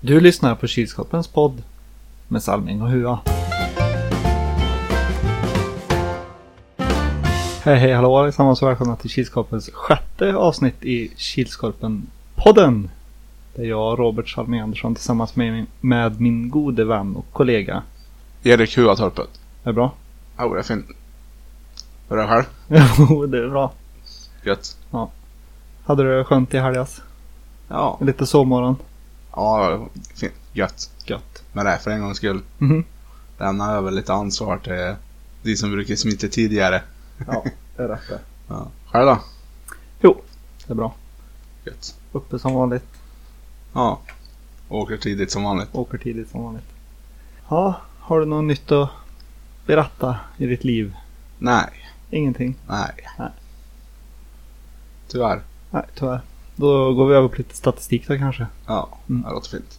Du lyssnar på Kilskorpens podd med Salming och Hua. Hej hej hallå allesammans och välkomna till Kilskorpens sjätte avsnitt i Kilskorpen-podden. Där jag, Robert Salming Andersson, tillsammans med min, med min gode vän och kollega. Erik Huatorpet. Är det bra? Jo, det är fint. Hur är det själv? Jo, det är bra. Gött. Hade du skönt i helgas? Ja. Lite sovmorgon? Ja, fint. Gött. Gött. Men det är för en gångs skull. Mhm. Lämna över lite ansvar till de som brukar smita tidigare. Ja, det är rätt det. Ja. Själv då? Jo, det är bra. Gött. Uppe som vanligt. Ja. Åker tidigt som vanligt. Åker tidigt som vanligt. Ja, har du något nytt att berätta i ditt liv? Nej. Ingenting? Nej. Nej. Tyvärr. Nej, tyvärr. Då går vi över på lite statistik då kanske. Ja, Mm. det låter fint.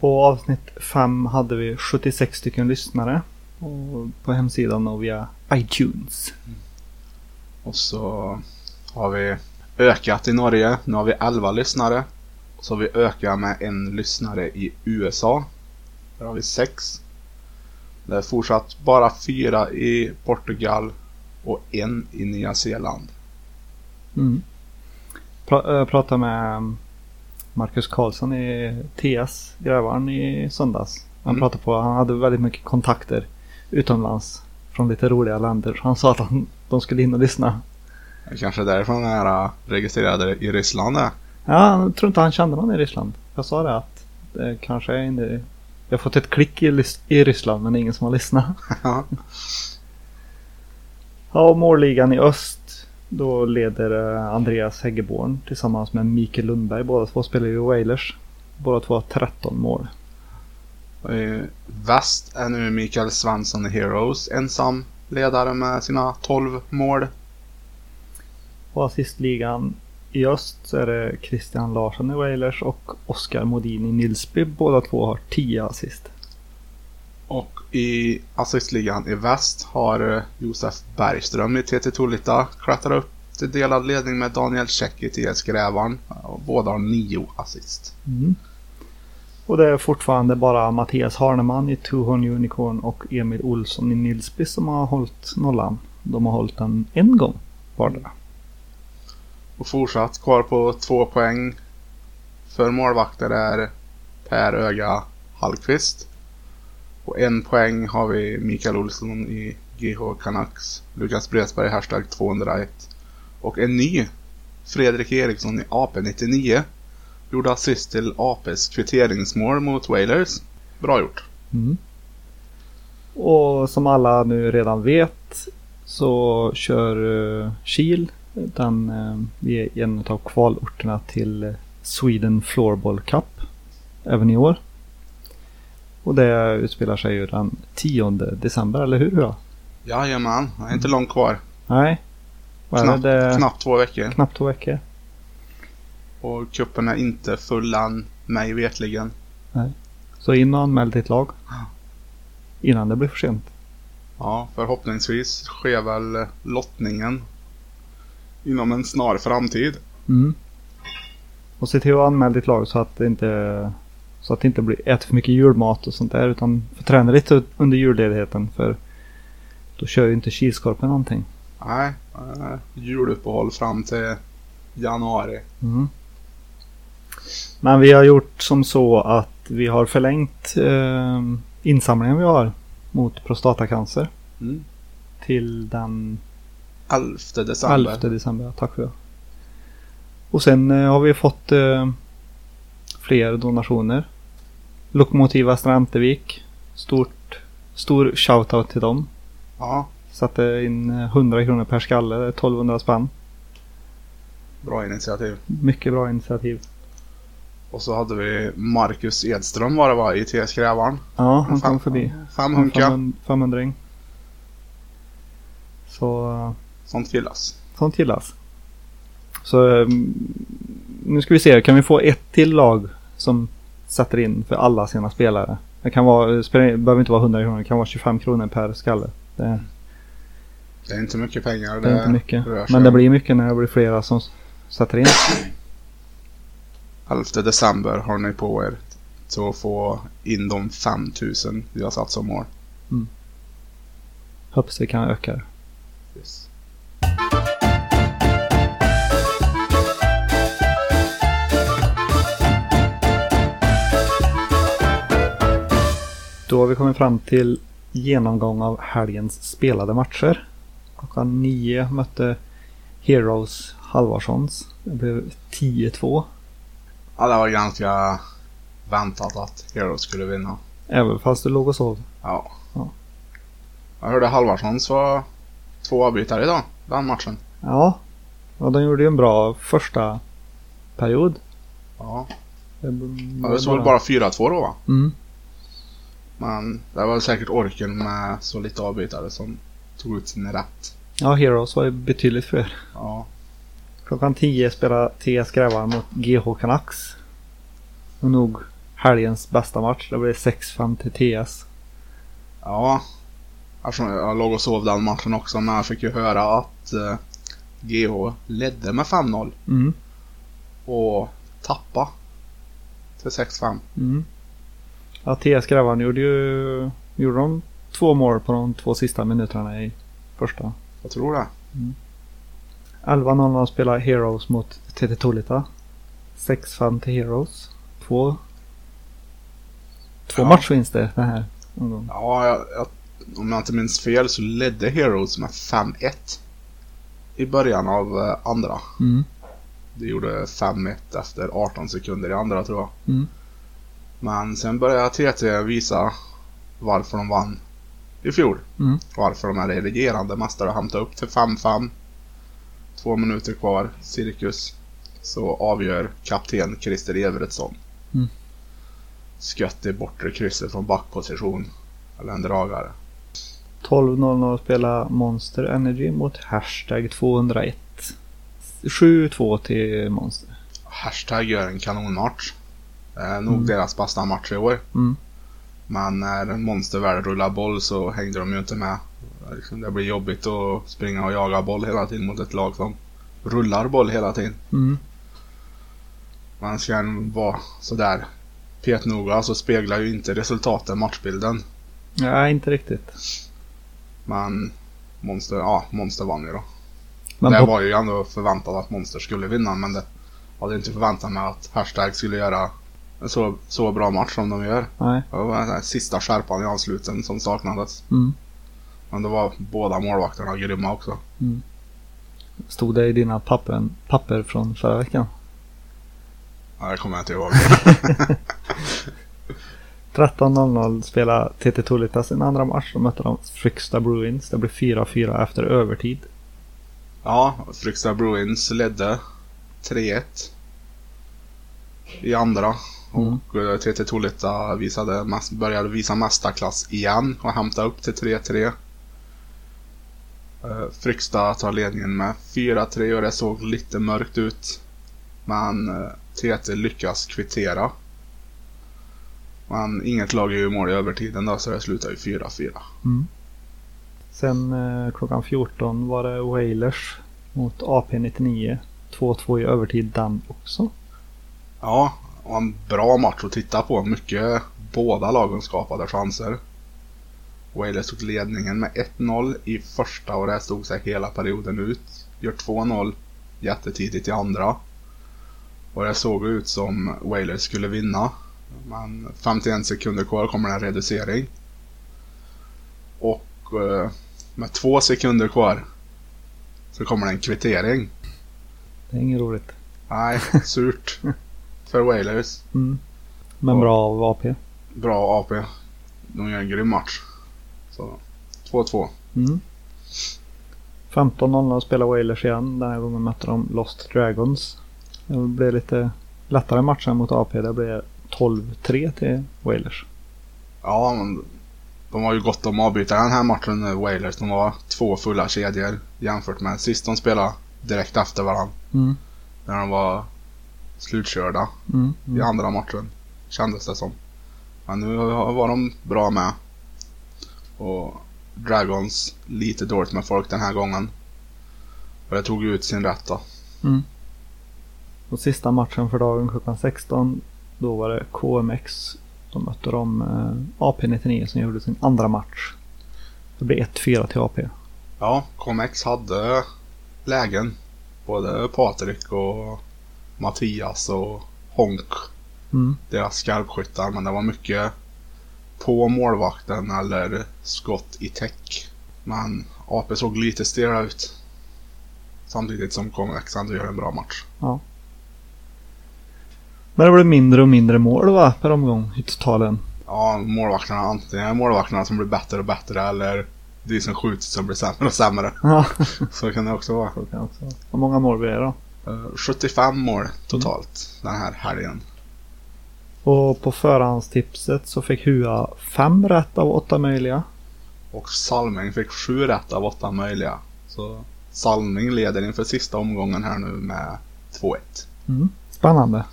På avsnitt 5 hade vi 76 stycken lyssnare. Och på hemsidan och via iTunes. Och så har vi ökat i Norge. Nu har vi 11 lyssnare. Och så har vi ökat med en lyssnare i USA. Där har vi 6. Det är fortsatt bara 4 i Portugal och en i Nya Zeeland. Mm. Pra- äh, pratade med Marcus Karlsson i TS, Grävaren, i söndags. Han Mm. pratade på, han hade väldigt mycket kontakter utomlands. Från lite roliga länder. Han sa att han, de skulle in och lyssna. Det Kanske därifrån den här äh, registrerade i Ryssland är. Ja, jag tror inte han kände någon i Ryssland. Jag sa det att det kanske är inte... Jag har fått ett klick i, i Ryssland men ingen som har lyssnat. Ja. Målligan i öst. Då leder eh, Andreas Häggeborn tillsammans med Mikael Lundberg. Båda två spelar i Wailers. Båda två har 13 mål. Väst är nu Mikael Svensson i Heroes ensam ledare med sina 12 mål. Och assistligan i öst så är det Christian Larsson i Wailers och Oskar Modin i Nilsby. Båda två har 10 assist. Och i assistligan i väst har eh, Josef Bergström i TT Tolita klättrat upp till delad ledning med Daniel Käck i TS Grävarn. Och båda har nio assist. Mm. Och det är fortfarande bara Mattias Harneman i Tuhon Unicorn och Emil Olsson i Nilsby som har hållit nollan. De har hållit den en gång vardera. Och fortsatt kvar på två poäng för målvakter är Per Öga Hallqvist. På en poäng har vi Mikael Olsson i GH Canucks. Lukas Bredsberg hashtag 201. Och en ny Fredrik Eriksson i AP99 gjorde assist till APs kvitteringsmål mot Wailers. Bra gjort. Mm. Och som alla nu redan vet så kör uh, Kiel den eh, uh, är en av kvalorterna till Sweden Floorball Cup även i år. Och det utspelar sig ju den 10 december, eller hur? Ja? Jajamän, det är inte långt kvar. Nej. Knappt, det? knappt två veckor. Knappt två veckor. Och kuppen är inte full än, mig vetligen. Så in och anmäl ditt lag. Innan det blir för sent. Ja, förhoppningsvis sker väl lottningen inom en snar framtid. Mm. Och se till att anmäla ditt lag så att det inte så att det inte blir äter för mycket julmat och sånt där utan få träna lite under julledigheten för då kör ju inte Kilskorpen någonting. Nej, äh, juluppehåll fram till januari. Mm. Men vi har gjort som så att vi har förlängt eh, insamlingen vi har mot prostatacancer Mm. till den 11 december. 11 december. Tack för det. Och sen eh, har vi fått eh, fler donationer. Lokomotiv Västra Ämtervik. Stort, stor shoutout till dem. Ja, Satte in eh, 100 kronor per skalle. Det är 1200 spänn. bra initiativ. Mycket bra initiativ. Och så hade vi Marcus Edström var det va, i TS Grävarn. Ja, han Fem- kom förbi. Fem hunka. 500 Så eh, Sånt gillas. sånt gillas. Så eh, nu ska vi se. Kan vi få ett till lag som sätter in för alla sina spelare? Det kan vara, det det behöver inte vara 100 kronor. Det kan vara 25 kronor per skalle. Det, Det är inte mycket pengar. det är inte mycket. rör sig Men det blir mycket när det blir flera som sätter in. 11 december har ni på er att få in de 5000 vi har satt som mål. Hoppas vi kan öka det. Yes. Då har vi kommit fram till genomgång av helgens spelade matcher. Klockan nio mötte Heroes Halvarssons. Det blev 10-2. Ja, det var ganska väntat att Heroes skulle vinna. Även fast du låg och sov. Ja. Ja. Jag hörde Halvarssons var två avbytare idag, den matchen. Ja, och de gjorde ju en bra första period. Ja. Det, det stod väl bara 4-2 då va? Mm. Men det var säkert orken med så lite avbytare som tog ut sin rätt. Ja, Heroes var ju betydligt fler. Ja. Klockan 10 spelade TS Grävar mot GH Canucks. Och nog helgens bästa match. Det blev 6-5 till TS. Ja. Eftersom jag låg och sov den matchen också men jag fick ju höra att eh, GH ledde med 5-0 Mm. och tappa till 6-5. Mm. Ja, TS Grävarna gjorde ju gjorde de två mål på de två sista minuterna i första. Jag tror det. 11-0 spelar Heroes mot TT Tolita. 6-5 till Heroes. Två, två Ja. matchvinster den här omgången. Ja, jag, jag, om jag inte minns fel så ledde Heroes med 5-1 i början av eh, andra. Mm. Det gjorde 5-1 efter 18 sekunder i andra tror jag. Mm. Men sen började TT visa varför de vann i fjol. Mm. Varför de är regerande mästare och hämtade upp till 5-5. Två minuter kvar, cirkus. Så avgör kapten Christer Everetsson. Mm. Skött i bortre krysset från backposition. Eller en dragare. 12-0 spelar Monster Energy mot Hashtag 201. 7-2 till Monster. Hashtag gör en kanonmatch. Är nog Mm. deras bästa match i år. Mm. Men när monster väl rullar boll så hängde de ju inte med. Liksom, Det blir jobbigt att springa och jaga boll hela tiden mot ett lag som rullar boll hela tiden. Mm. Man ska vara sådär petnoga så speglar ju inte resultaten matchbilden. Nej, inte riktigt. Men Monster, ja, Monster vann ju då. Men det var ju ändå förväntat att Monster skulle vinna men det hade inte förväntat mig att Hashtag skulle göra en så, så bra match som de gör. nej. Det var den sista skärpan i avsluten som saknades. Mm. Men det var båda målvakterna grymma också. Stod det i dina papper, papper från förra veckan? Ja, det kommer jag inte ihåg. 13.00 spelar TT Tolita sin andra match. De mötte de Fryksta Bruins. Det blev 4-4 efter övertid. ja, Fryksta Bruins ledde 3-1 i andra. Mm. Och eh, TT Tolita visade, började visa mästarklass igen och hämta upp till 3-3. Eh, Fryksta tar ledningen med 4-3 och det såg lite mörkt ut. Men eh, TT lyckas kvittera. Men inget lag är ju mål i övertiden då så det slutar ju 4-4. Mm. Sen eh, klockan 14 var det Wailers mot AP-99. 2-2 i övertid den också. Ja, och en bra match att titta på. Mycket båda lagen skapade chanser. Wales tog ledningen med 1-0 i första och det stod sig hela perioden ut. Gör 2-0 jättetidigt i andra. Och det såg ut som Wales skulle vinna. Men 51 sekunder kvar kommer en reducering. Och eh, med två sekunder kvar så kommer det en kvittering. Det är inget roligt. Nej, surt. För Whalers. Mm. Men bra av AP. Bra AP. De gör en grym match. Så 2-2. Mm. 15.00 spelar Wailers igen. Den här gången mötte de Lost Dragons. Det blev lite lättare matchen mot AP. Det blev 12-3 till Wailers. Ja, men de har ju gått om avbytare den här matchen, eh, Whalers. De var två fulla kedjor jämfört med sist de spelade direkt efter varandra. Mm. När de var slutkörda Mm. i Mm. andra matchen. Kändes det som. Men nu var de bra med. Och Dragons lite dåligt med folk den här gången. Och det tog ut sin rätt då. Och sista matchen för dagen klockan 16. Då var det KMX Då mötte de eh, AP-99 som gjorde sin andra match. Det blev 1-4 till AP. Ja, Comex hade lägen. Både Patrik och Mattias och Honk. Mm. Deras skarpskyttar. Men det var mycket på målvakten eller skott i täck. Men AP såg lite stela ut. Samtidigt som Comex ändå gör en bra match. Men det blev mindre och mindre mål va, per omgång i totalen. Ja, målvakterna. Antingen målvakterna som blir bättre och bättre eller de som skjuter som blir sämre och sämre. Ja, Så kan det också vara. så kan jag också. Hur många mål blir det då? Eh, 75 mål totalt den här helgen. Och på förhandstipset så fick Hua fem rätt av åtta möjliga. Och Salming fick 7 rätt av 8 möjliga. Så Salming leder inför sista omgången här nu med 2-1. Mm. Spännande.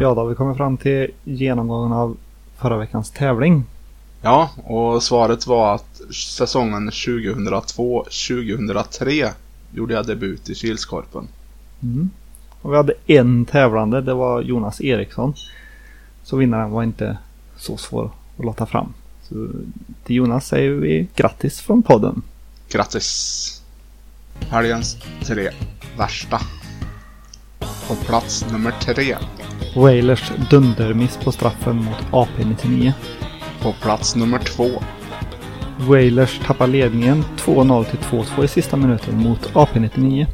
Ja, då har vi kommit fram till genomgången av förra veckans tävling. Ja, och svaret var att säsongen 2002-2003 gjorde jag debut i Kilskorpen. Mm. Och vi hade en tävlande, det var Jonas Eriksson. Så vinnaren var inte så svår att låta fram. Så till Jonas säger vi grattis från podden. Grattis! Helgens tre värsta. På plats nummer tre. Wailers dundermiss på straffen mot AP-99. På plats nummer två. Wailers tappar ledningen 2-0 till 2-2 i sista minuten mot AP-99.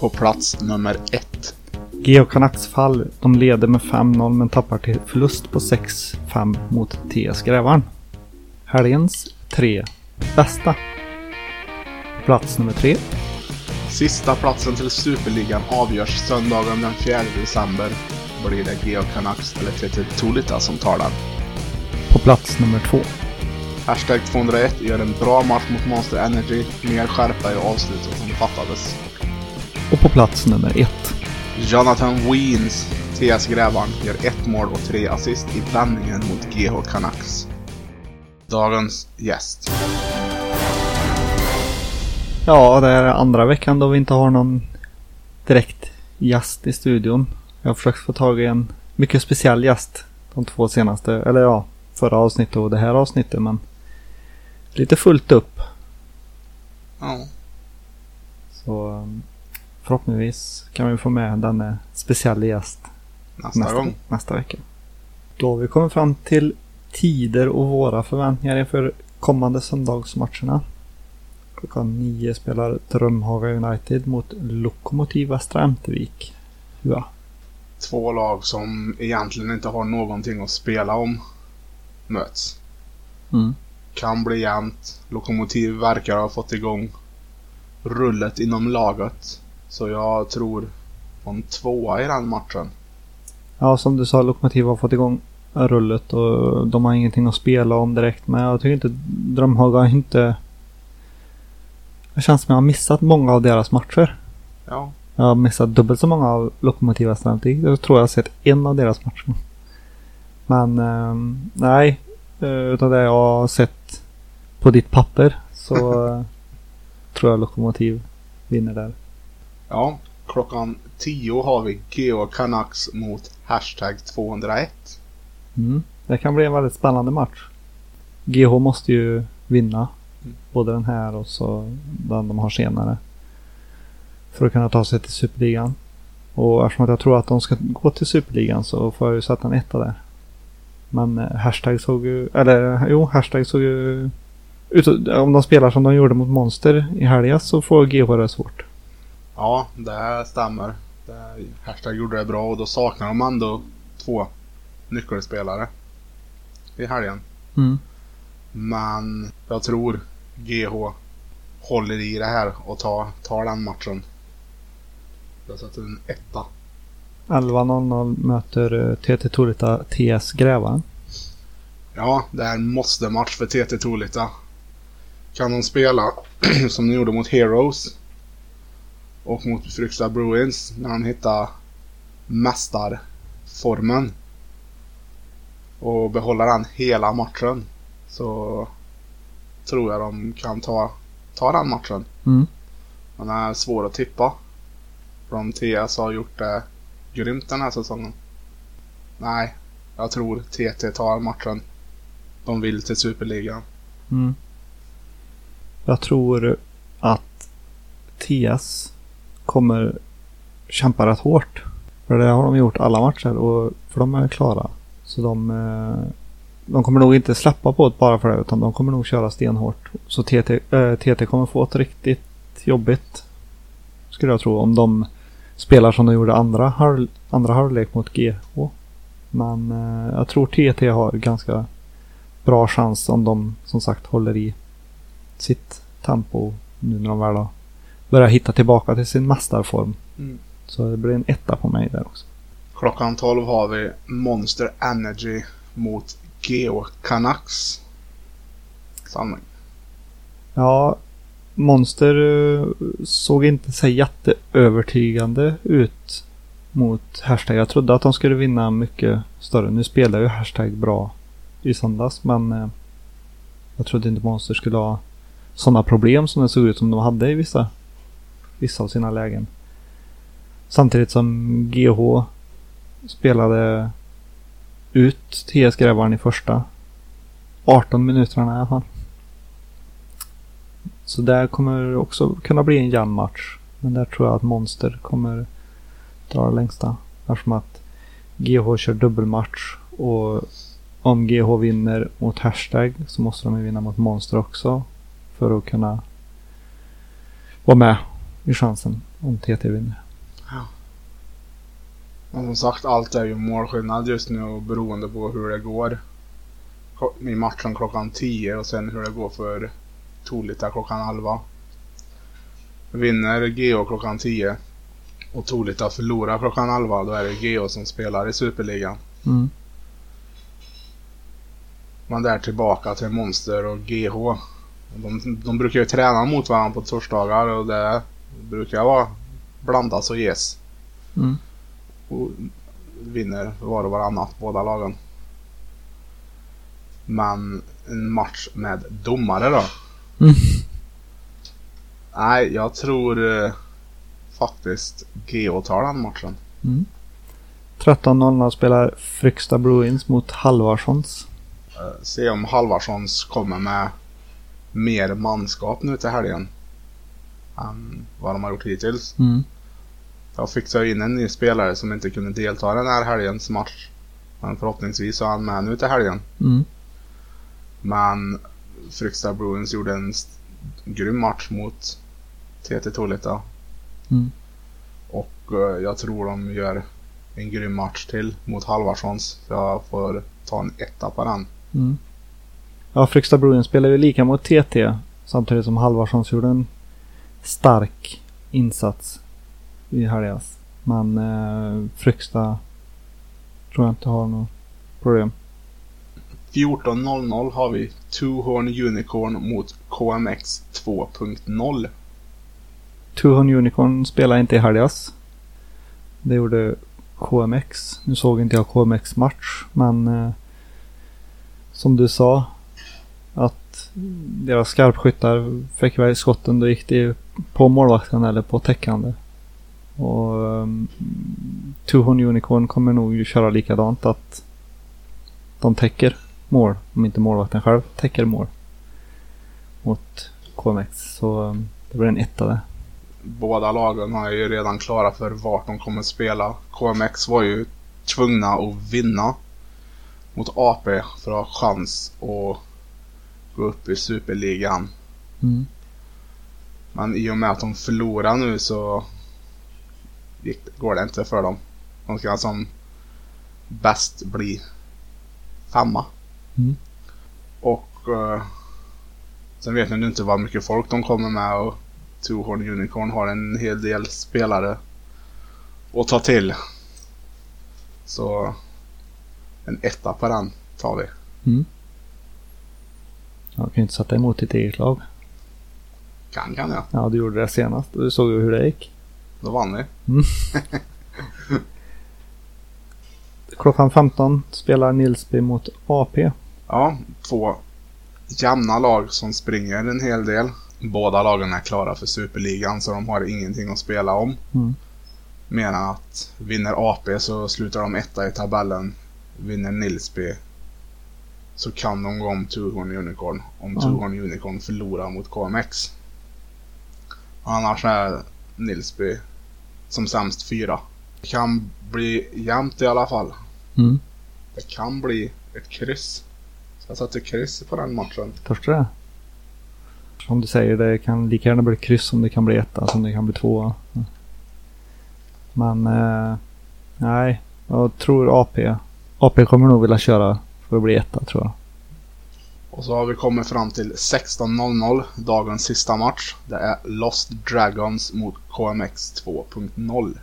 På plats nummer ett. Geo Canucks fall. De leder med 5-0 men tappar till förlust på 6-5 mot TS Grävarn. Helgens tre bästa. Plats nummer tre. Sista platsen till Superligan avgörs söndagen den 4 december. Blir det Geo Canucks eller TT Tulita som tar den. På plats nummer två. Hashtag 201 gör en bra match mot Monster Energy. Mer skärpa i avslutet som fattades. Och på plats nummer ett. Jonathan Weens, TS Grävarn, gör ett mål och tre assist i vändningen mot GH Canucks. Dagens gäst. Ja, det är andra veckan då vi inte har någon direkt gäst i studion. Jag har försökt få tag i en mycket speciell gäst de två senaste, eller ja, förra avsnittet och det här avsnittet men lite fullt upp. Ja, Så um, förhoppningsvis kan vi få med denna speciella gäst nästa, nästa, gång. nästa vecka. Då har vi kommit fram till tider och våra förväntningar inför kommande söndagsmatcherna. Klockan nio spelar Drömhaga United mot Lokomotiv Västra Ämtervik. Ja. Två lag som egentligen inte har någonting att spela om möts. Mm. Kan bli jämnt. Lokomotiv verkar ha fått igång rullet inom laget. Så jag tror på en tvåa i den matchen. Ja, som du sa, Lokomotiv har fått igång rullet och de har ingenting att spela om direkt. Men jag tycker inte Drömhaga har inte... Det känns som jag har missat många av deras matcher. Ja, Jag har missat dubbelt så många av Lokomotiv Ämtervik. Jag tror jag har sett en av deras matcher. Men ehm, nej, eh, utav det jag har sett på ditt papper så tror jag Lokomotiv vinner där. ja. Klockan 10 har vi GH Canucks mot hashtag 201. Mm. Det kan bli en väldigt spännande match. GH måste ju vinna. Mm. Både den här och så den de har senare. För att kunna ta sig till Superligan. Och eftersom jag tror att de ska gå till Superligan så får jag ju sätta en etta där. Men eh, hashtag såg ju, eller jo, hashtag såg ju ut, om de spelar som de gjorde mot Monster i helgen så får GH det svårt. Ja, det stämmer. Det, hashtag gjorde det bra och då saknar de ändå två nyckelspelare i helgen. Mm. Men jag tror GH håller i det här och tar, tar den matchen. Jag sätter en etta. 11.00 möter eh, TT Torita TS Grävaren. Ja, det är en måste-match för TT Tolita. Kan de spela som de gjorde mot Heroes och mot Fryksta Bruins när de hittar mästarformen och behålla den hela matchen så tror jag de kan ta, ta den matchen. Mm. Den är svår att tippa. För om TS har gjort det grymt den här säsongen. Nej, jag tror TT tar matchen. De vill till Superligan. Mm. Jag tror att TS kommer kämpa rätt hårt. För det har de gjort alla matcher och för de är klara. Så de, eh, de kommer nog inte släppa på det bara för det utan de kommer nog köra stenhårt. Så TT, äh, eh, TT kommer få ett riktigt jobbigt. Skulle jag tro om de spelar som de gjorde andra, halv, andra halvlek mot GH. Men eh, jag tror TT har ganska bra chans om de som sagt håller i sitt tempo nu när de väl har börjat hitta tillbaka till sin mästarform. Mm. Så det blir en etta på mig där också. Klockan 12 har vi Monster Energy mot Geo Canucks. Sanning. Ja, Monster eh, såg inte så jätteövertygande ut mot Hashtag. Jag trodde att de skulle vinna mycket större. Nu spelar ju Hashtag bra i söndags men eh, jag trodde inte Monster skulle ha sådana problem som det såg ut som de hade i vissa, vissa av sina lägen. Samtidigt som GH spelade ut TS Grävaren i första 18 minuterna i alla fall. Så där kommer det också kunna bli en jämn match. Men där tror jag att Monster kommer dra det längsta. Eftersom att GH kör dubbelmatch och om GH vinner mot Hashtag så måste de ju vinna mot Monster också. För att kunna vara med i chansen om TT vinner. Men som sagt, allt är ju målskillnad just nu och beroende på hur det går. I matchen klockan 10 och sen hur det går för Tolita klockan 11. Vinner GO klockan 10 och Tolita förlorar klockan 11 då är det GO som spelar i Superligan. Mm. Man där tillbaka till Monster och GH. De, de brukar ju träna mot varandra på torsdagar och det brukar vara blandas och ges. Mm. Och vinner var och varannat båda lagen. Men en match med domare då? Mm. Nej, jag tror eh, faktiskt GH tar den matchen. Mm. 13.00 spelar Fryksta Bruins mot Halvarssons. Eh, se om Halvarssons kommer med mer manskap nu till helgen. Än vad de har gjort hittills. Mm. Jag fixade in en ny spelare som inte kunde delta i den här helgens match. Men förhoppningsvis så är han med nu till helgen. Mm. Men Fryksta Bruins gjorde en grym match mot TT Tolita. Mm. Och eh, jag tror de gör en grym match till mot Halvarssons. Jag får ta en etta på den. Mm. Ja, Fryksta Bruins spelar ju lika mot TT samtidigt som Halvarssons gjorde en stark insats i helgas. Men eh, Fryksta tror jag inte har något problem. 14.00 har vi Two Horn Unicorn mot KMX 2.0. Tuhon Unicorn spelar inte i helgas. Det gjorde KMX. Nu såg inte jag KMX match men eh, som du sa att deras skarpskyttar fick iväg skotten då gick det på målvakten eller på täckande. Och ehm, um, Tuhon Unicorn kommer nog ju köra likadant att de täcker mål om inte målvakten själv täcker mål mot KMX. Så um, det blir en etta där. Båda lagen har ju redan klara för vart de kommer spela. KMX var ju tvungna att vinna mot AP för att ha chans att gå upp i Superligan. Mm. Men i och med att de förlorar nu så gick, går det inte för dem. De ska som bäst bli femma. Mm. Och eh, sen vet jag inte vad mycket folk de kommer med och Two Horn Unicorn har en hel del spelare att ta till. Så en etta på den tar vi. Mm. Jag kan ju inte sätta emot ditt eget lag. Kan kan jag. Ja, du gjorde det senast och du såg ju hur det gick. Då vann vi. Klockan 15 spelar Nilsby mot AP. Ja, två jämna lag som springer en hel del. Båda lagen är klara för Superligan så de har ingenting att spela om. Mm. menar att vinner AP så slutar de etta i tabellen. Vinner Nilsby så kan de gå om Tuhorn Unicorn om Ja. Tuhorn Unicorn förlorar mot KMX. Annars är Nilsby som sämst fyra. Det kan bli jämnt i alla fall. Mm. Det kan bli ett kryss. Jag satte kryss på den matchen. Törs du det? Som du säger, det kan lika gärna bli kryss som det kan bli etta som det kan bli tvåa. Men eh, nej, jag tror AP. AP kommer nog vilja köra för att bli etta tror jag. Och så har vi kommit fram till 16.00, dagens sista match. Det är Lost Dragons mot KMX 2.0.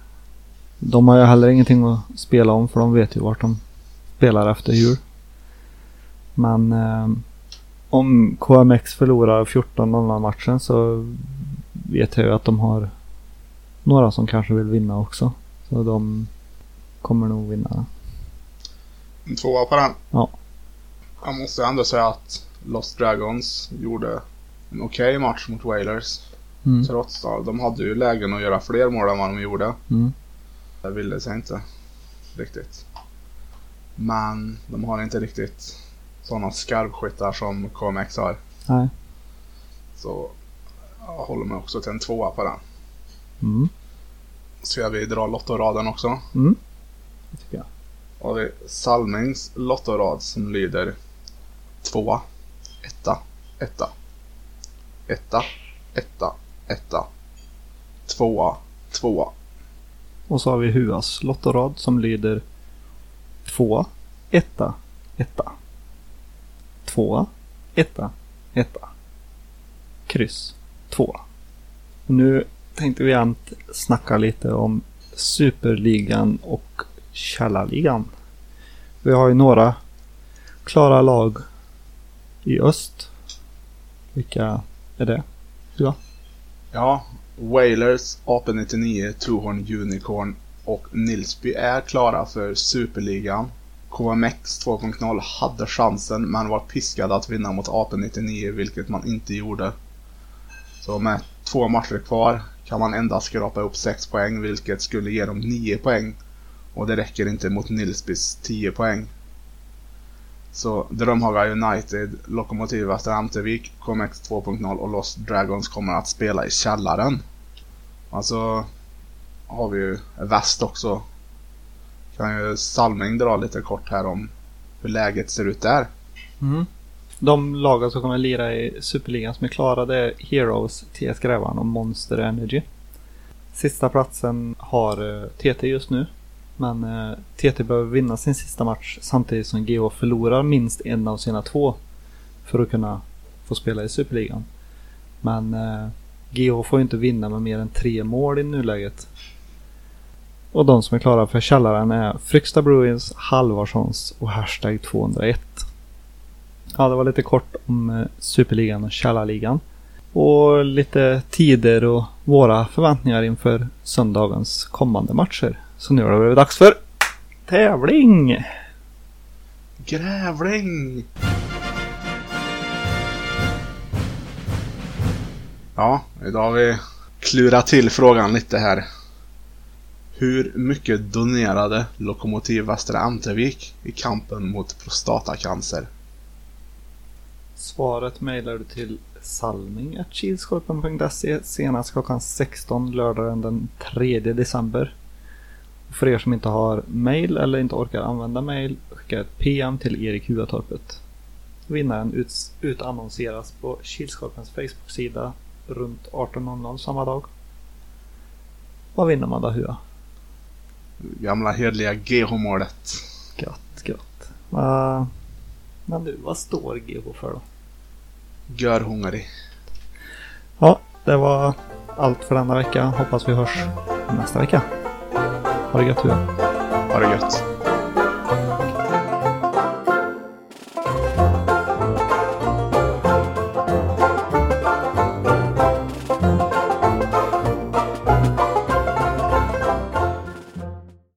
De har ju heller ingenting att spela om för de vet ju vart de spelar efter jul. Men eh, om KMX förlorar 14-0 matchen så vet jag ju att de har några som kanske vill vinna också. Så de kommer nog vinna. En tvåa på den. Ja. Jag måste ändå säga att Lost Dragons gjorde en okej match mot Wailers. Mm. Trots att de hade ju lägen att göra fler mål än vad de gjorde. Mm. Det ville sig inte riktigt. Men de har inte riktigt sådana skarpskyttar som KMX har. Nej. Så jag håller mig också till en tvåa på den. Mm. Ska vi dra lottoraden också? Mm. Det tycker jag. Då har vi Salmings lottorad som lyder tvåa, etta, etta, etta, etta, etta, tvåa, tvåa. Och så har vi Huas lottorad som lyder tvåa, etta, etta. Tvåa, etta, etta. Kryss, tvåa. Och Nu tänkte vi jämt snacka lite om Superligan och Källarligan. Vi har ju några klara lag i öst. Vilka är det? Ja. Ja, Wailers, AP99, Trohorn Unicorn och Nilsby är klara för Superligan. KMX 2.0 hade chansen men var piskade att vinna mot AP99 vilket man inte gjorde. Så med två matcher kvar kan man endast skrapa upp 6 poäng vilket skulle ge dem 9 poäng. Och det räcker inte mot Nilsbys 10 poäng. Så Drömhaga United, Lokomotiv Västra Ämtervik, KMX 2.0 och Lost Dragons kommer att spela i källaren. Alltså har vi ju väst också. Kan ju Salming dra lite kort här om hur läget ser ut där. Mm. De lagen som kommer lira i Superligan som är klara det är Heroes, TS Grävan och Monster Energy. Sista platsen har eh, TT just nu. Men eh, TT behöver vinna sin sista match samtidigt som GH förlorar minst en av sina två. För att kunna få spela i Superligan. Men eh, GH får ju inte vinna med mer än tre mål i nuläget. Och de som är klara för källaren är Fryksta Bruins, Halvarssons och Hashtag 201. Ja, det var lite kort om eh, Superligan och Källarligan. Och lite tider och våra förväntningar inför söndagens kommande matcher. Så nu har det blivit dags för tävling! Grävling! Ja, idag har vi klurat till frågan lite här. Hur mycket donerade Lokomotiv Västra Ämtervik i kampen mot prostatacancer? Svaret mejlar du till salming.kilskorpen.se senast klockan 16 lördagen den 3 december. För er som inte har mail eller inte orkar använda mail, skicka ett PM till Erik Huatorpet. Vinnaren ut, utannonseras på Kilskorpens Facebook-sida runt 18.00 samma dag. Vad vinner man då Hua? Gamla hedliga GH-målet. Gött, gött. Uh, men du, vad står GH för då? Görhungrig. Ja, det var allt för denna vecka. Hoppas vi hörs nästa vecka. Ha det gött Hua. Ha det gött.